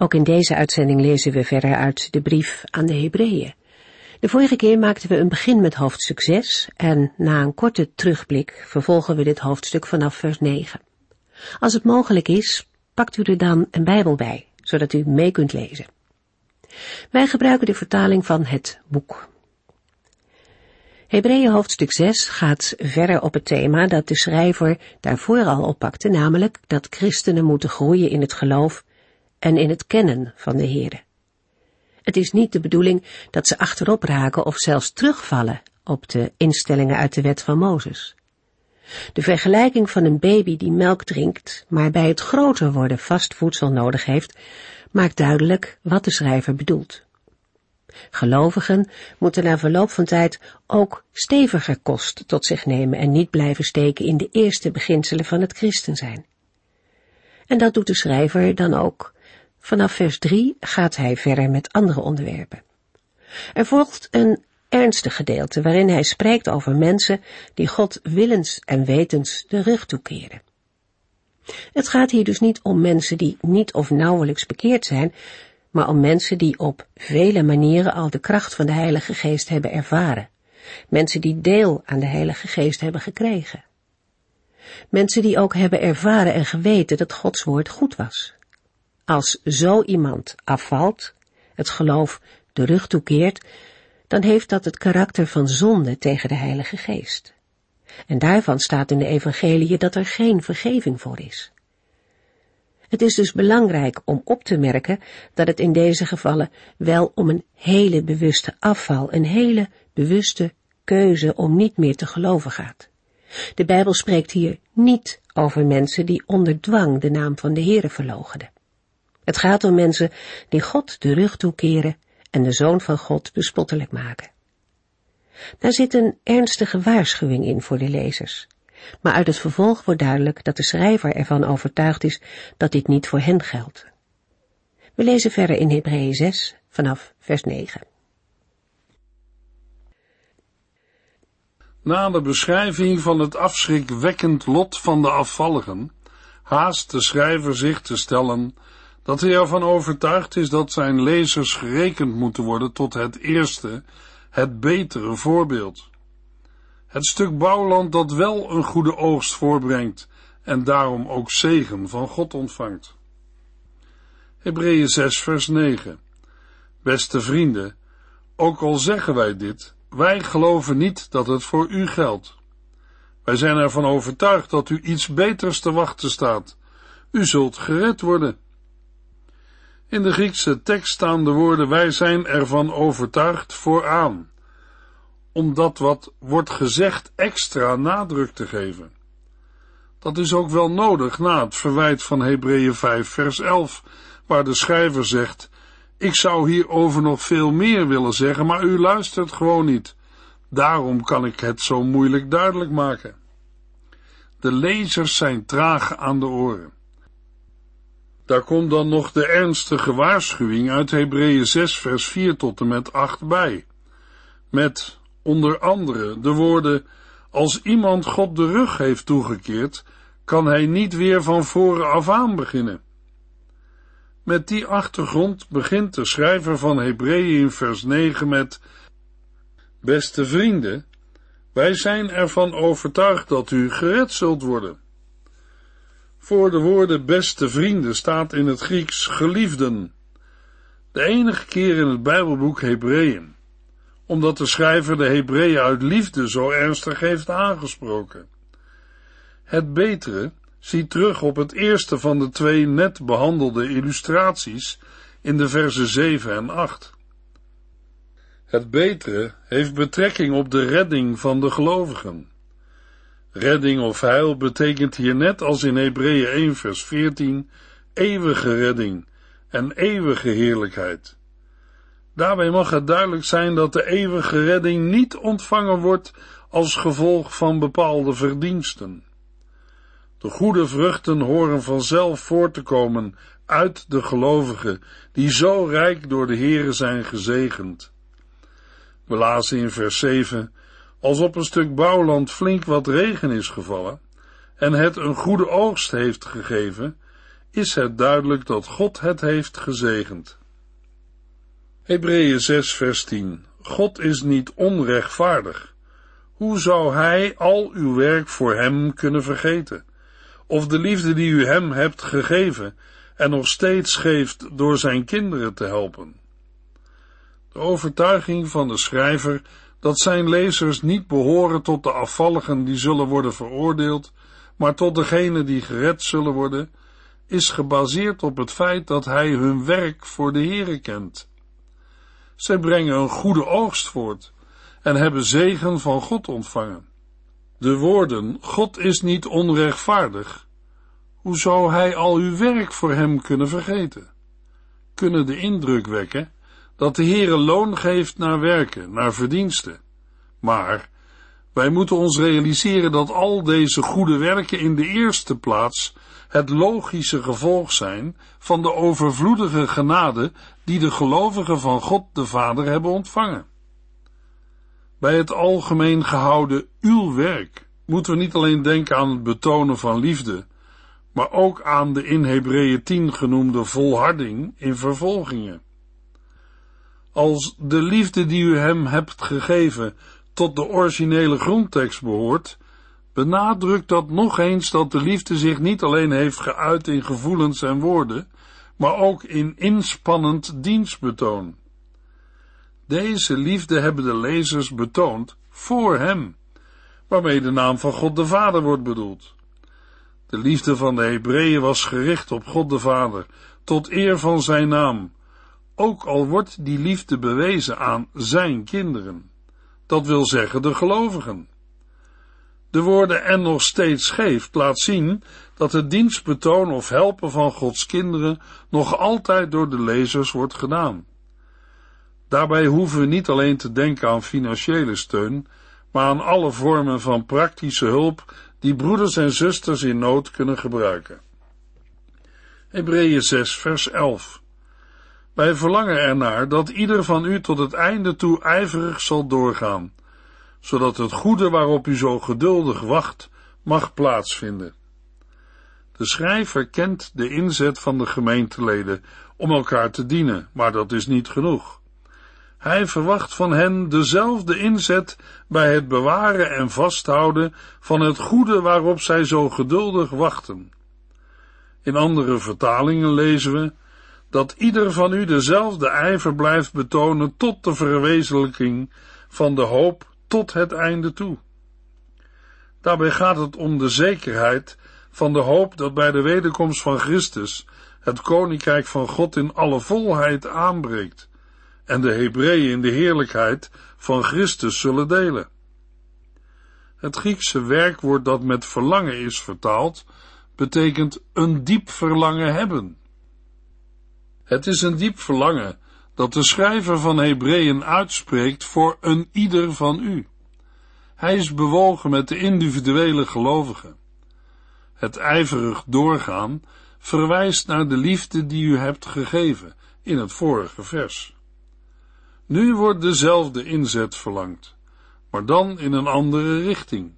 Ook in deze uitzending lezen we verder uit de brief aan de Hebreeën. De vorige keer maakten we een begin met hoofdstuk 6 en na een korte terugblik vervolgen we dit hoofdstuk vanaf vers 9. Als het mogelijk is, pakt u er dan een Bijbel bij, zodat u mee kunt lezen. Wij gebruiken de vertaling van het boek. Hebreeën hoofdstuk 6 gaat verder op het thema dat de schrijver daarvoor al oppakte, namelijk dat christenen moeten groeien in het geloof en in het kennen van de Heere. Het is niet de bedoeling dat ze achterop raken of zelfs terugvallen op de instellingen uit de wet van Mozes. De vergelijking van een baby die melk drinkt, maar bij het groter worden vast voedsel nodig heeft, maakt duidelijk wat de schrijver bedoelt. Gelovigen moeten na verloop van tijd ook steviger kost tot zich nemen en niet blijven steken in de eerste beginselen van het christen zijn. En dat doet de schrijver dan ook, Vanaf vers 3 gaat hij verder met andere onderwerpen. Er volgt een ernstig gedeelte waarin hij spreekt over mensen die God willens en wetens de rug toekeren. Het gaat hier dus niet om mensen die niet of nauwelijks bekeerd zijn, maar om mensen die op vele manieren al de kracht van de Heilige Geest hebben ervaren. Mensen die deel aan de Heilige Geest hebben gekregen. Mensen die ook hebben ervaren en geweten dat Gods woord goed was. Als zo iemand afvalt, het geloof de rug toekeert, dan heeft dat het karakter van zonde tegen de Heilige Geest. En daarvan staat in de evangelie dat er geen vergeving voor is. Het is dus belangrijk om op te merken dat het in deze gevallen wel om een hele bewuste afval, een hele bewuste keuze om niet meer te geloven gaat. De Bijbel spreekt hier niet over mensen die onder dwang de naam van de Heere verloochenen. Het gaat om mensen die God de rug toekeren en de Zoon van God bespottelijk maken. Daar zit een ernstige waarschuwing in voor de lezers. Maar uit het vervolg wordt duidelijk dat de schrijver ervan overtuigd is dat dit niet voor hen geldt. We lezen verder in Hebreeën 6 vanaf vers 9. Na de beschrijving van het afschrikwekkend lot van de afvalligen, haast de schrijver zich te stellen dat hij ervan overtuigd is dat zijn lezers gerekend moeten worden tot het eerste, het betere voorbeeld. Het stuk bouwland dat wel een goede oogst voorbrengt en daarom ook zegen van God ontvangt. Hebreeën 6 vers 9 Beste vrienden, ook al zeggen wij dit, wij geloven niet dat het voor u geldt. Wij zijn ervan overtuigd dat u iets beters te wachten staat. U zult gered worden. In de Griekse tekst staan de woorden wij zijn ervan overtuigd vooraan, om dat wat wordt gezegd extra nadruk te geven. Dat is ook wel nodig na het verwijt van Hebreeën 5 vers 11, waar de schrijver zegt, ik zou hierover nog veel meer willen zeggen, maar u luistert gewoon niet. Daarom kan ik het zo moeilijk duidelijk maken. De lezers zijn traag aan de oren. Daar komt dan nog de ernstige waarschuwing uit Hebreeën 6 vers 4 tot en met 8 bij. Met onder andere de woorden, als iemand God de rug heeft toegekeerd, kan hij niet weer van voren af aan beginnen. Met die achtergrond begint de schrijver van Hebreeën in vers 9 met, Beste vrienden, wij zijn ervan overtuigd dat u gered zult worden. Voor de woorden beste vrienden staat in het Grieks geliefden. De enige keer in het Bijbelboek Hebreeën, omdat de schrijver de Hebreeën uit liefde zo ernstig heeft aangesproken. Het betere ziet terug op het eerste van de twee net behandelde illustraties in de versen 7 en 8. Het betere heeft betrekking op de redding van de gelovigen. Redding of heil betekent hier net als in Hebreeën 1 vers 14 eeuwige redding en eeuwige heerlijkheid. Daarbij mag het duidelijk zijn dat de eeuwige redding niet ontvangen wordt als gevolg van bepaalde verdiensten. De goede vruchten horen vanzelf voort te komen uit de gelovigen, die zo rijk door de Here zijn gezegend. We lazen in vers 7, als op een stuk bouwland flink wat regen is gevallen, en het een goede oogst heeft gegeven, is het duidelijk dat God het heeft gezegend. Hebreeën 6 vers 10 God is niet onrechtvaardig. Hoe zou hij al uw werk voor hem kunnen vergeten? Of de liefde die u hem hebt gegeven en nog steeds geeft door zijn kinderen te helpen? De overtuiging van de schrijver dat zijn lezers niet behoren tot de afvalligen die zullen worden veroordeeld, maar tot degenen die gered zullen worden, is gebaseerd op het feit dat hij hun werk voor de Here kent. Zij brengen een goede oogst voort en hebben zegen van God ontvangen. De woorden, God is niet onrechtvaardig. Hoe zou hij al uw werk voor hem kunnen vergeten? Kunnen de indruk wekken dat de Heere loon geeft naar werken, naar verdiensten. Maar wij moeten ons realiseren dat al deze goede werken in de eerste plaats het logische gevolg zijn van de overvloedige genade die de gelovigen van God de Vader hebben ontvangen. Bij het algemeen gehouden uw werk moeten we niet alleen denken aan het betonen van liefde, maar ook aan de in Hebreeën 10 genoemde volharding in vervolgingen. Als de liefde die u hem hebt gegeven tot de originele grondtekst behoort, benadrukt dat nog eens dat de liefde zich niet alleen heeft geuit in gevoelens en woorden, maar ook in inspannend dienstbetoon. Deze liefde hebben de lezers betoond voor hem, waarmee de naam van God de Vader wordt bedoeld. De liefde van de Hebreeën was gericht op God de Vader, tot eer van zijn naam, ook al wordt die liefde bewezen aan zijn kinderen. Dat wil zeggen de gelovigen. De woorden en nog steeds geeft laat zien dat het dienstbetoon of helpen van Gods kinderen nog altijd door de lezers wordt gedaan. Daarbij hoeven we niet alleen te denken aan financiële steun, maar aan alle vormen van praktische hulp die broeders en zusters in nood kunnen gebruiken. Hebreeën 6 vers 11 Wij verlangen ernaar dat ieder van u tot het einde toe ijverig zal doorgaan, zodat het goede waarop u zo geduldig wacht mag plaatsvinden. De schrijver kent de inzet van de gemeenteleden om elkaar te dienen, maar dat is niet genoeg. Hij verwacht van hen dezelfde inzet bij het bewaren en vasthouden van het goede waarop zij zo geduldig wachten. In andere vertalingen lezen we dat ieder van u dezelfde ijver blijft betonen tot de verwezenlijking van de hoop tot het einde toe. Daarbij gaat het om de zekerheid van de hoop dat bij de wederkomst van Christus het koninkrijk van God in alle volheid aanbreekt en de Hebreeën in de heerlijkheid van Christus zullen delen. Het Griekse werkwoord dat met verlangen is vertaald, betekent een diep verlangen hebben. Het is een diep verlangen dat de schrijver van Hebreeën uitspreekt voor een ieder van u. Hij is bewogen met de individuele gelovigen. Het ijverig doorgaan verwijst naar de liefde die u hebt gegeven in het vorige vers. Nu wordt dezelfde inzet verlangd, maar dan in een andere richting.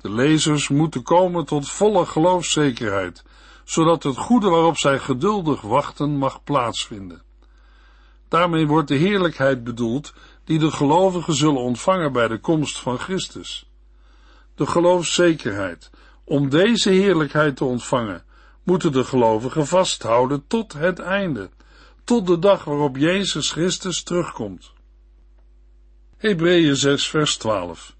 De lezers moeten komen tot volle geloofszekerheid, zodat het goede waarop zij geduldig wachten mag plaatsvinden. Daarmee wordt de heerlijkheid bedoeld die de gelovigen zullen ontvangen bij de komst van Christus. De geloofszekerheid. Om deze heerlijkheid te ontvangen, moeten de gelovigen vasthouden tot het einde, tot de dag waarop Jezus Christus terugkomt. Hebreeën 6 vers 12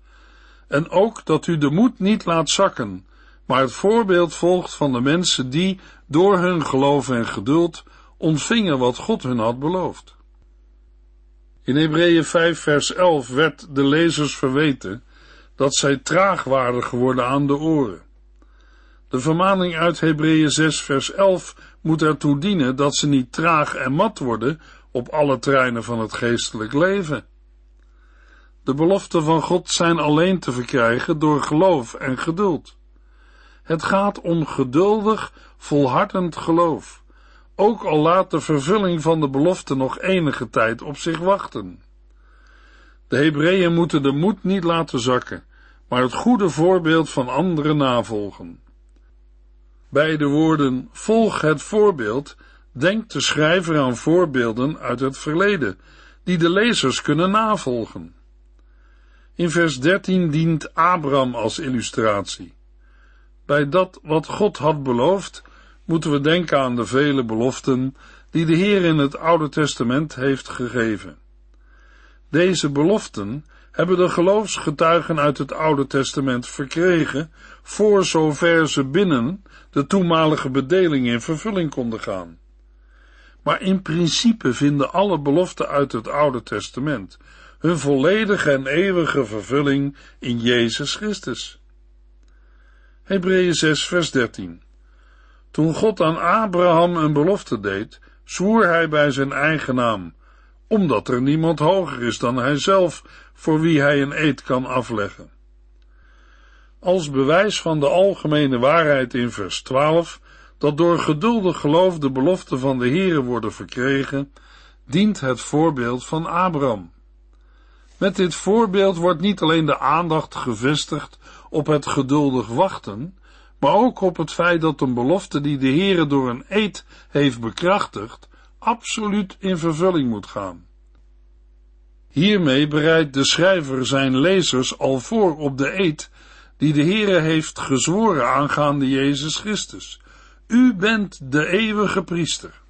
En ook dat u de moed niet laat zakken, maar het voorbeeld volgt van de mensen die, door hun geloof en geduld, ontvingen wat God hun had beloofd. In Hebreeën 5 vers 11 werd de lezers verweten dat zij traag waren geworden aan de oren. De vermaning uit Hebreeën 6 vers 11 moet ertoe dienen dat ze niet traag en mat worden op alle terreinen van het geestelijk leven. De beloften van God zijn alleen te verkrijgen door geloof en geduld. Het gaat om geduldig, volhardend geloof, ook al laat de vervulling van de belofte nog enige tijd op zich wachten. De Hebreeën moeten de moed niet laten zakken, maar het goede voorbeeld van anderen navolgen. Bij de woorden volg het voorbeeld denkt de schrijver aan voorbeelden uit het verleden, die de lezers kunnen navolgen. In vers 13 dient Abraham als illustratie. Bij dat wat God had beloofd, moeten we denken aan de vele beloften die de Heer in het Oude Testament heeft gegeven. Deze beloften hebben de geloofsgetuigen uit het Oude Testament verkregen, voor zover ze binnen de toenmalige bedeling in vervulling konden gaan. Maar in principe vinden alle beloften uit het Oude Testament hun volledige en eeuwige vervulling in Jezus Christus. Hebreeën 6 vers 13 Toen God aan Abraham een belofte deed, zwoer hij bij zijn eigen naam, omdat er niemand hoger is dan hijzelf voor wie hij een eed kan afleggen. Als bewijs van de algemene waarheid in vers 12, dat door geduldig geloof de beloften van de Here worden verkregen, dient het voorbeeld van Abraham. Met dit voorbeeld wordt niet alleen de aandacht gevestigd op het geduldig wachten, maar ook op het feit dat een belofte die de Heere door een eed heeft bekrachtigd, absoluut in vervulling moet gaan. Hiermee bereidt de schrijver zijn lezers al voor op de eed die de Heere heeft gezworen aangaande Jezus Christus. U bent de eeuwige priester.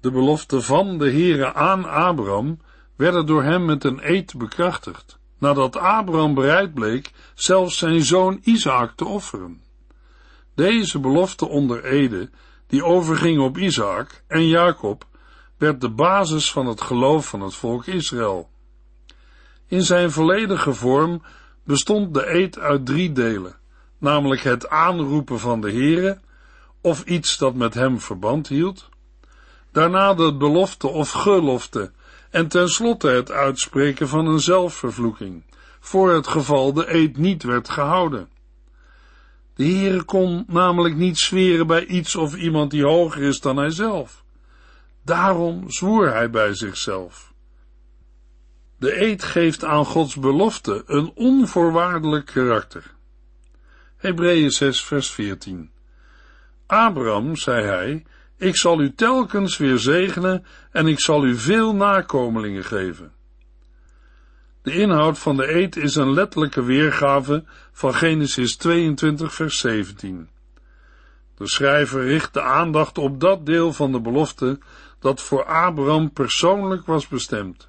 De belofte van de Heere aan Abraham werden door hem met een eed bekrachtigd, nadat Abraham bereid bleek zelfs zijn zoon Isaac te offeren. Deze belofte onder Ede, die overging op Isaac en Jacob, werd de basis van het geloof van het volk Israël. In zijn volledige vorm bestond de eed uit drie delen, namelijk het aanroepen van de Heere, of iets dat met hem verband hield, daarna de belofte of gelofte en tenslotte het uitspreken van een zelfvervloeking, voor het geval de eed niet werd gehouden. De Heere kon namelijk niet zweren bij iets of iemand die hoger is dan hijzelf. Daarom zwoer hij bij zichzelf. De eed geeft aan Gods belofte een onvoorwaardelijk karakter. Hebreeën 6 vers 14 Abraham, zei hij, ik zal u telkens weer zegenen en ik zal u veel nakomelingen geven. De inhoud van de eed is een letterlijke weergave van Genesis 22 vers 17. De schrijver richt de aandacht op dat deel van de belofte dat voor Abraham persoonlijk was bestemd.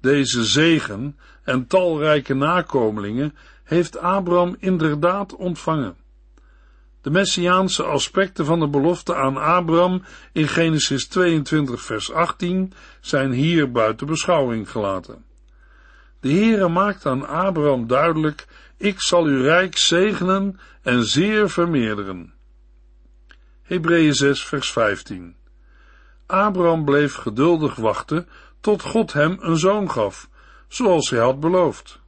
Deze zegen en talrijke nakomelingen heeft Abraham inderdaad ontvangen. De messiaanse aspecten van de belofte aan Abraham in Genesis 22 vers 18 zijn hier buiten beschouwing gelaten. De Heere maakt aan Abraham duidelijk, ik zal uw rijk zegenen en zeer vermeerderen. Hebreeën 6 vers 15 Abraham bleef geduldig wachten tot God hem een zoon gaf, zoals hij had beloofd.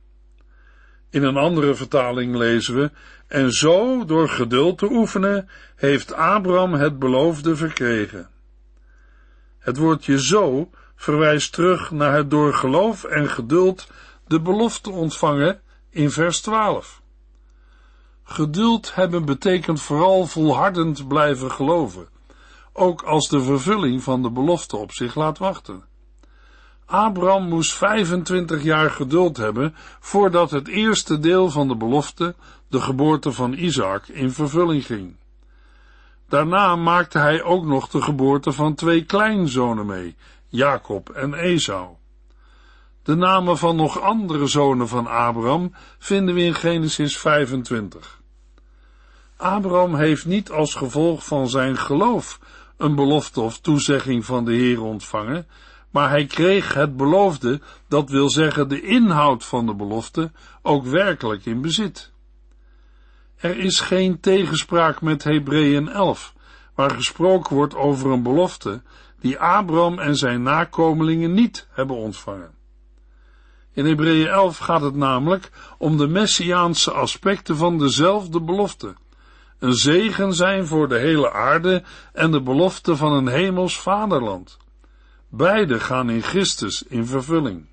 In een andere vertaling lezen we, en zo, door geduld te oefenen, heeft Abraham het beloofde verkregen. Het woordje zo verwijst terug naar het door geloof en geduld de belofte ontvangen in vers 12. Geduld hebben betekent vooral volhardend blijven geloven, ook als de vervulling van de belofte op zich laat wachten. Abraham moest 25 jaar geduld hebben voordat het eerste deel van de belofte, de geboorte van Isaac, in vervulling ging. Daarna maakte hij ook nog de geboorte van twee kleinzonen mee, Jacob en Esau. De namen van nog andere zonen van Abraham vinden we in Genesis 25. Abraham heeft niet als gevolg van zijn geloof een belofte of toezegging van de Heer ontvangen, maar hij kreeg het beloofde, dat wil zeggen de inhoud van de belofte, ook werkelijk in bezit. Er is geen tegenspraak met Hebreeën 11, waar gesproken wordt over een belofte die Abraham en zijn nakomelingen niet hebben ontvangen. In Hebreeën 11 gaat het namelijk om de messiaanse aspecten van dezelfde belofte. Een zegen zijn voor de hele aarde en de belofte van een hemels vaderland. Beide gaan in Christus in vervulling.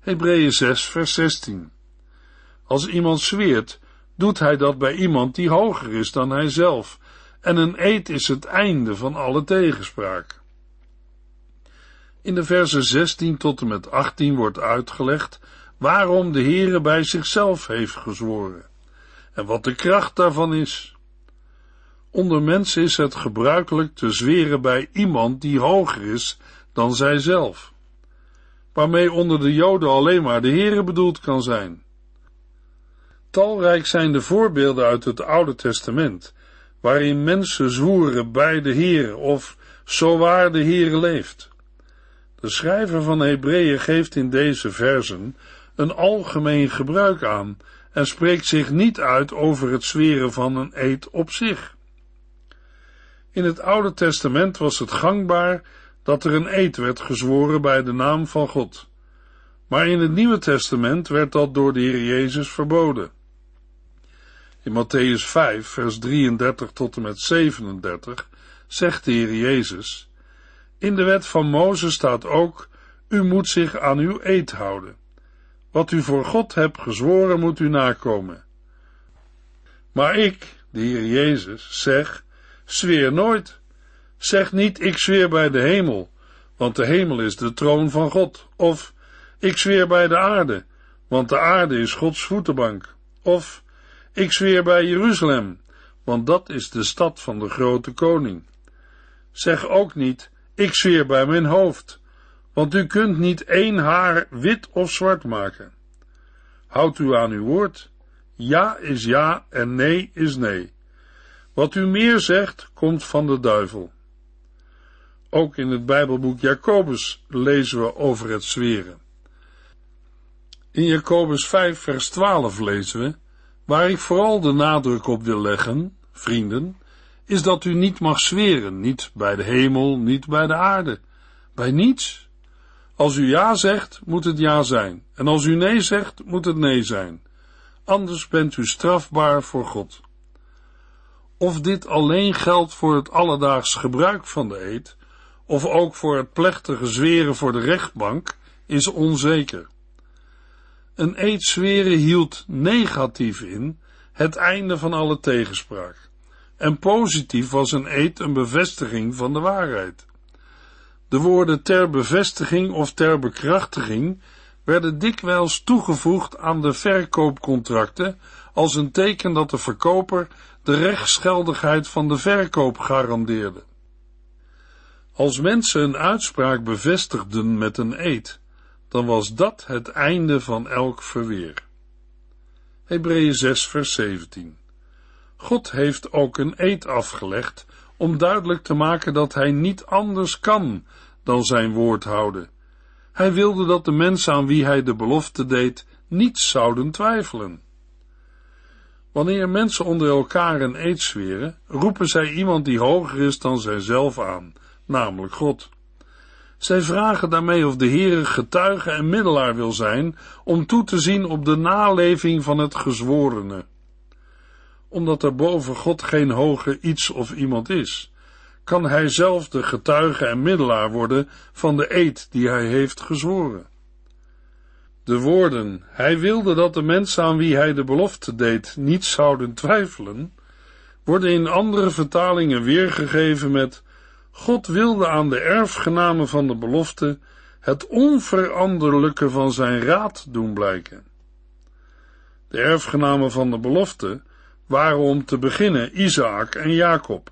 Hebreeën 6 vers 16 Als iemand zweert, doet hij dat bij iemand die hoger is dan hij zelf, en een eed is het einde van alle tegenspraak. In de versen 16 tot en met 18 wordt uitgelegd waarom de Heere bij zichzelf heeft gezworen en wat de kracht daarvan is. Onder mensen is het gebruikelijk te zweren bij iemand die hoger is dan zijzelf, waarmee onder de Joden alleen maar de Heere bedoeld kan zijn. Talrijk zijn de voorbeelden uit het Oude Testament, waarin mensen zwoeren bij de Heere of zo waar de Heere leeft. De schrijver van Hebreeën geeft in deze versen een algemeen gebruik aan en spreekt zich niet uit over het zweren van een eed op zich. In het Oude Testament was het gangbaar dat er een eed werd gezworen bij de naam van God. Maar in het Nieuwe Testament werd dat door de Heer Jezus verboden. In Matthäus 5, vers 33 tot en met 37 zegt de Heer Jezus: In de wet van Mozes staat ook: U moet zich aan uw eed houden. Wat u voor God hebt gezworen, moet u nakomen. Maar ik, de Heer Jezus, zeg: Zweer nooit. Zeg niet: Ik zweer bij de hemel, want de hemel is de troon van God. Of ik zweer bij de aarde, want de aarde is Gods voetenbank. Of ik zweer bij Jeruzalem, want dat is de stad van de grote koning. Zeg ook niet, ik zweer bij mijn hoofd, want u kunt niet één haar wit of zwart maken. Houd u aan uw woord. Ja is ja en nee is nee. Wat u meer zegt, komt van de duivel. Ook in het Bijbelboek Jacobus lezen we over het zweren. In Jacobus 5, vers 12 lezen we: Waar ik vooral de nadruk op wil leggen, vrienden, is dat u niet mag zweren, niet bij de hemel, niet bij de aarde, bij niets. Als u ja zegt, moet het ja zijn, en als u nee zegt, moet het nee zijn. Anders bent u strafbaar voor God. Of dit alleen geldt voor het alledaags gebruik van de eed, of ook voor het plechtige zweren voor de rechtbank, is onzeker. Een eed zweren hield negatief in het einde van alle tegenspraak. En positief was een eed een bevestiging van de waarheid. De woorden ter bevestiging of ter bekrachtiging werden dikwijls toegevoegd aan de verkoopcontracten als een teken dat de verkoper de rechtsgeldigheid van de verkoop garandeerde. Als mensen een uitspraak bevestigden met een eed, dan was dat het einde van elk verweer. Hebreeën 6 vers 17 God heeft ook een eed afgelegd om duidelijk te maken dat hij niet anders kan dan zijn woord houden. Hij wilde dat de mensen aan wie hij de belofte deed niet zouden twijfelen. Wanneer mensen onder elkaar een eed zweren, roepen zij iemand die hoger is dan zijzelf aan, namelijk God. Zij vragen daarmee of de Heere getuige en middelaar wil zijn om toe te zien op de naleving van het gezworene. Omdat er boven God geen hoger iets of iemand is, kan hij zelf de getuige en middelaar worden van de eed die hij heeft gezworen. De woorden, hij wilde dat de mensen aan wie hij de belofte deed niet zouden twijfelen, worden in andere vertalingen weergegeven met God wilde aan de erfgenamen van de belofte het onveranderlijke van zijn raad doen blijken. De erfgenamen van de belofte waren om te beginnen Isaac en Jacob,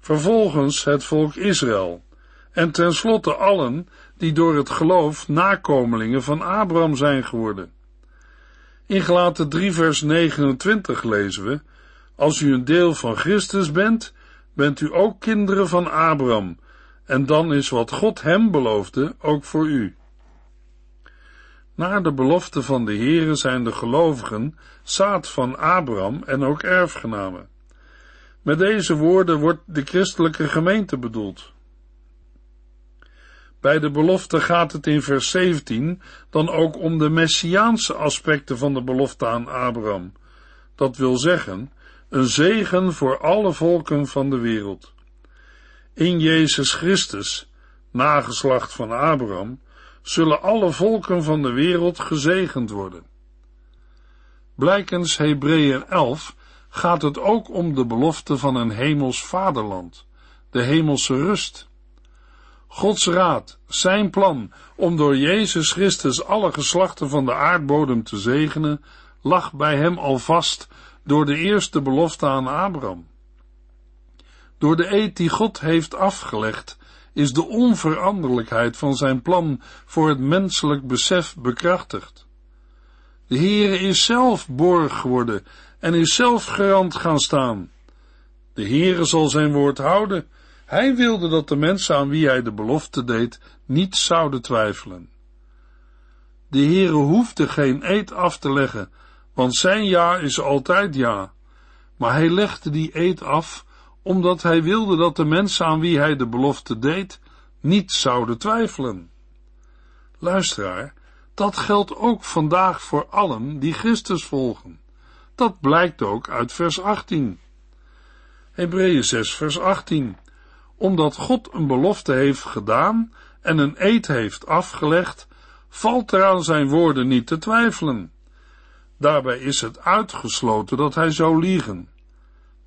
vervolgens het volk Israël en tenslotte allen die door het geloof nakomelingen van Abraham zijn geworden. In Gelaten 3 vers 29 lezen we, als u een deel van Christus bent, bent u ook kinderen van Abraham, en dan is wat God hem beloofde ook voor u. Naar de belofte van de Heere zijn de gelovigen zaad van Abraham en ook erfgenamen. Met deze woorden wordt de christelijke gemeente bedoeld. Bij de belofte gaat het in vers 17 dan ook om de messiaanse aspecten van de belofte aan Abraham. Dat wil zeggen, een zegen voor alle volken van de wereld. In Jezus Christus, nageslacht van Abraham, zullen alle volken van de wereld gezegend worden. Blijkens Hebreeën 11 gaat het ook om de belofte van een hemels vaderland, de hemelse rust. Gods raad, zijn plan om door Jezus Christus alle geslachten van de aardbodem te zegenen, lag bij hem al vast door de eerste belofte aan Abraham. Door de eed die God heeft afgelegd, is de onveranderlijkheid van zijn plan voor het menselijk besef bekrachtigd. De Heere is zelf borg geworden en is zelf garant gaan staan. De Heere zal zijn woord houden. Hij wilde dat de mensen aan wie hij de belofte deed niet zouden twijfelen. De Heere hoefde geen eed af te leggen, want zijn ja is altijd ja. Maar hij legde die eed af, omdat hij wilde dat de mensen aan wie hij de belofte deed, niet zouden twijfelen. Luisteraar, dat geldt ook vandaag voor allen die Christus volgen. Dat blijkt ook uit vers 18. Hebreeën 6 vers 18. Omdat God een belofte heeft gedaan en een eed heeft afgelegd, valt er aan zijn woorden niet te twijfelen. Daarbij is het uitgesloten dat hij zou liegen.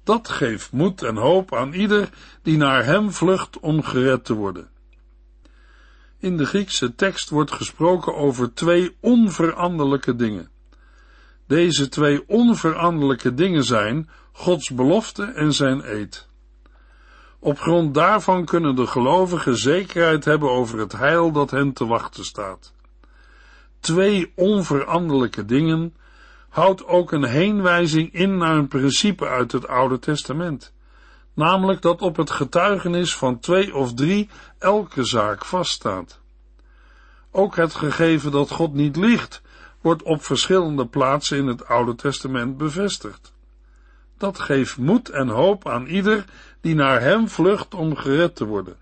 Dat geeft moed en hoop aan ieder die naar hem vlucht om gered te worden. In de Griekse tekst wordt gesproken over twee onveranderlijke dingen. Deze twee onveranderlijke dingen zijn Gods belofte en zijn eed. Op grond daarvan kunnen de gelovigen zekerheid hebben over het heil dat hen te wachten staat. Twee onveranderlijke dingen houdt ook een heenwijzing in naar een principe uit het Oude Testament, namelijk dat op het getuigenis van twee of drie elke zaak vaststaat. Ook het gegeven dat God niet liegt, wordt op verschillende plaatsen in het Oude Testament bevestigd. Dat geeft moed en hoop aan ieder die naar Hem vlucht om gered te worden.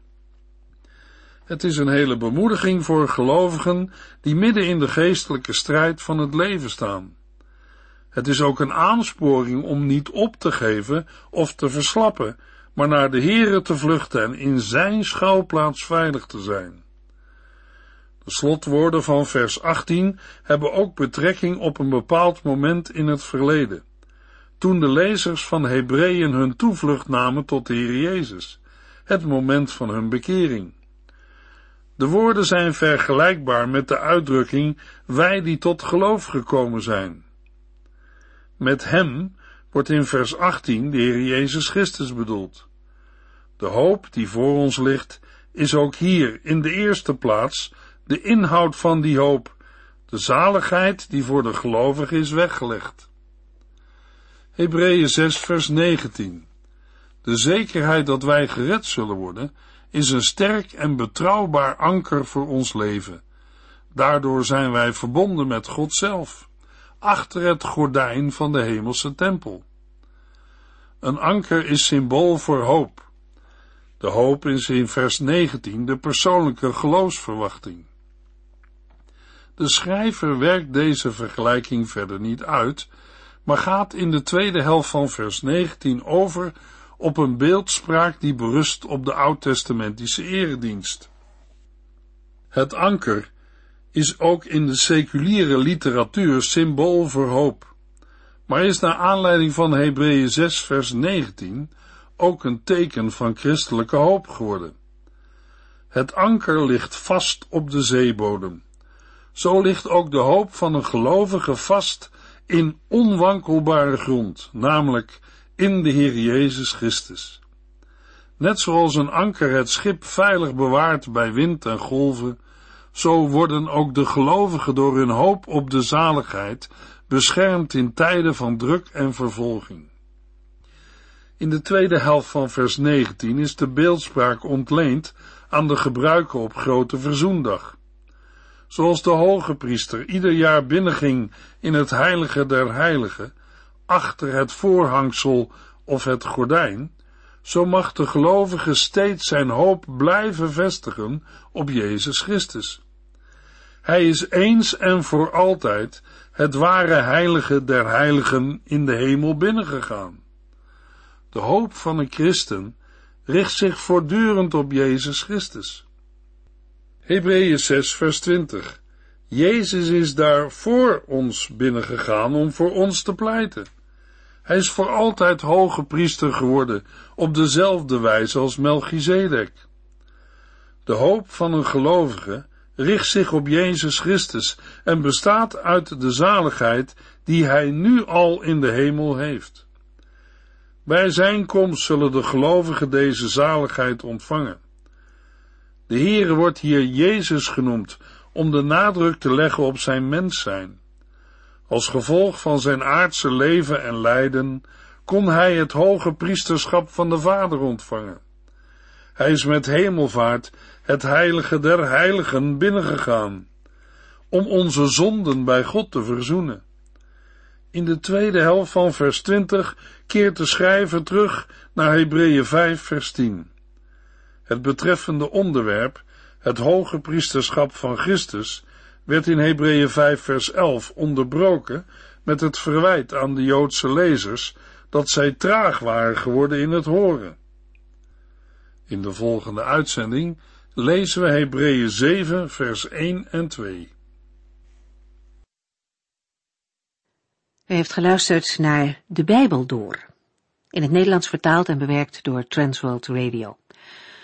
Het is een hele bemoediging voor gelovigen die midden in de geestelijke strijd van het leven staan. Het is ook een aansporing om niet op te geven of te verslappen, maar naar de Heere te vluchten en in Zijn schuilplaats veilig te zijn. De slotwoorden van vers 18 hebben ook betrekking op een bepaald moment in het verleden, toen de lezers van Hebreeën hun toevlucht namen tot de Heer Jezus, het moment van hun bekering. De woorden zijn vergelijkbaar met de uitdrukking wij die tot geloof gekomen zijn. Met hem wordt in vers 18 de Heer Jezus Christus bedoeld. De hoop die voor ons ligt, is ook hier in de eerste plaats de inhoud van die hoop, de zaligheid die voor de gelovige is weggelegd. Hebreeën 6 vers 19 De zekerheid dat wij gered zullen worden, is een sterk en betrouwbaar anker voor ons leven. Daardoor zijn wij verbonden met God zelf, achter het gordijn van de hemelse tempel. Een anker is symbool voor hoop. De hoop is in vers 19 de persoonlijke geloofsverwachting. De schrijver werkt deze vergelijking verder niet uit, maar gaat in de tweede helft van vers 19 over op een beeldspraak die berust op de oud-testamentische eredienst. Het anker is ook in de seculiere literatuur symbool voor hoop, maar is naar aanleiding van Hebreeën 6 vers 19 ook een teken van christelijke hoop geworden. Het anker ligt vast op de zeebodem. Zo ligt ook de hoop van een gelovige vast in onwankelbare grond, namelijk in de Heer Jezus Christus. Net zoals een anker het schip veilig bewaart bij wind en golven, zo worden ook de gelovigen door hun hoop op de zaligheid beschermd in tijden van druk en vervolging. In de tweede helft van vers 19 is de beeldspraak ontleend aan de gebruiken op Grote Verzoendag zoals de hoge priester ieder jaar binnenging in het heilige der heiligen, achter het voorhangsel of het gordijn, zo mag de gelovige steeds zijn hoop blijven vestigen op Jezus Christus. Hij is eens en voor altijd het ware heilige der heiligen in de hemel binnengegaan. De hoop van een christen richt zich voortdurend op Jezus Christus. Hebreeën 6 vers 20 Jezus is daar voor ons binnengegaan om voor ons te pleiten. Hij is voor altijd hoge priester geworden, op dezelfde wijze als Melchizedek. De hoop van een gelovige richt zich op Jezus Christus en bestaat uit de zaligheid die hij nu al in de hemel heeft. Bij zijn komst zullen de gelovigen deze zaligheid ontvangen. De Heere wordt hier Jezus genoemd om de nadruk te leggen op zijn mens zijn. Als gevolg van zijn aardse leven en lijden kon hij het hoge priesterschap van de Vader ontvangen. Hij is met hemelvaart het heilige der heiligen binnengegaan, om onze zonden bij God te verzoenen. In de tweede helft van vers 20 keert de schrijver terug naar Hebreeën 5 vers 10. Het betreffende onderwerp, het hoge priesterschap van Christus, werd in Hebreeën 5 vers 11 onderbroken met het verwijt aan de Joodse lezers dat zij traag waren geworden in het horen. In de volgende uitzending lezen we Hebreeën 7 vers 1 en 2. U heeft geluisterd naar De Bijbel Door, in het Nederlands vertaald en bewerkt door Transworld Radio.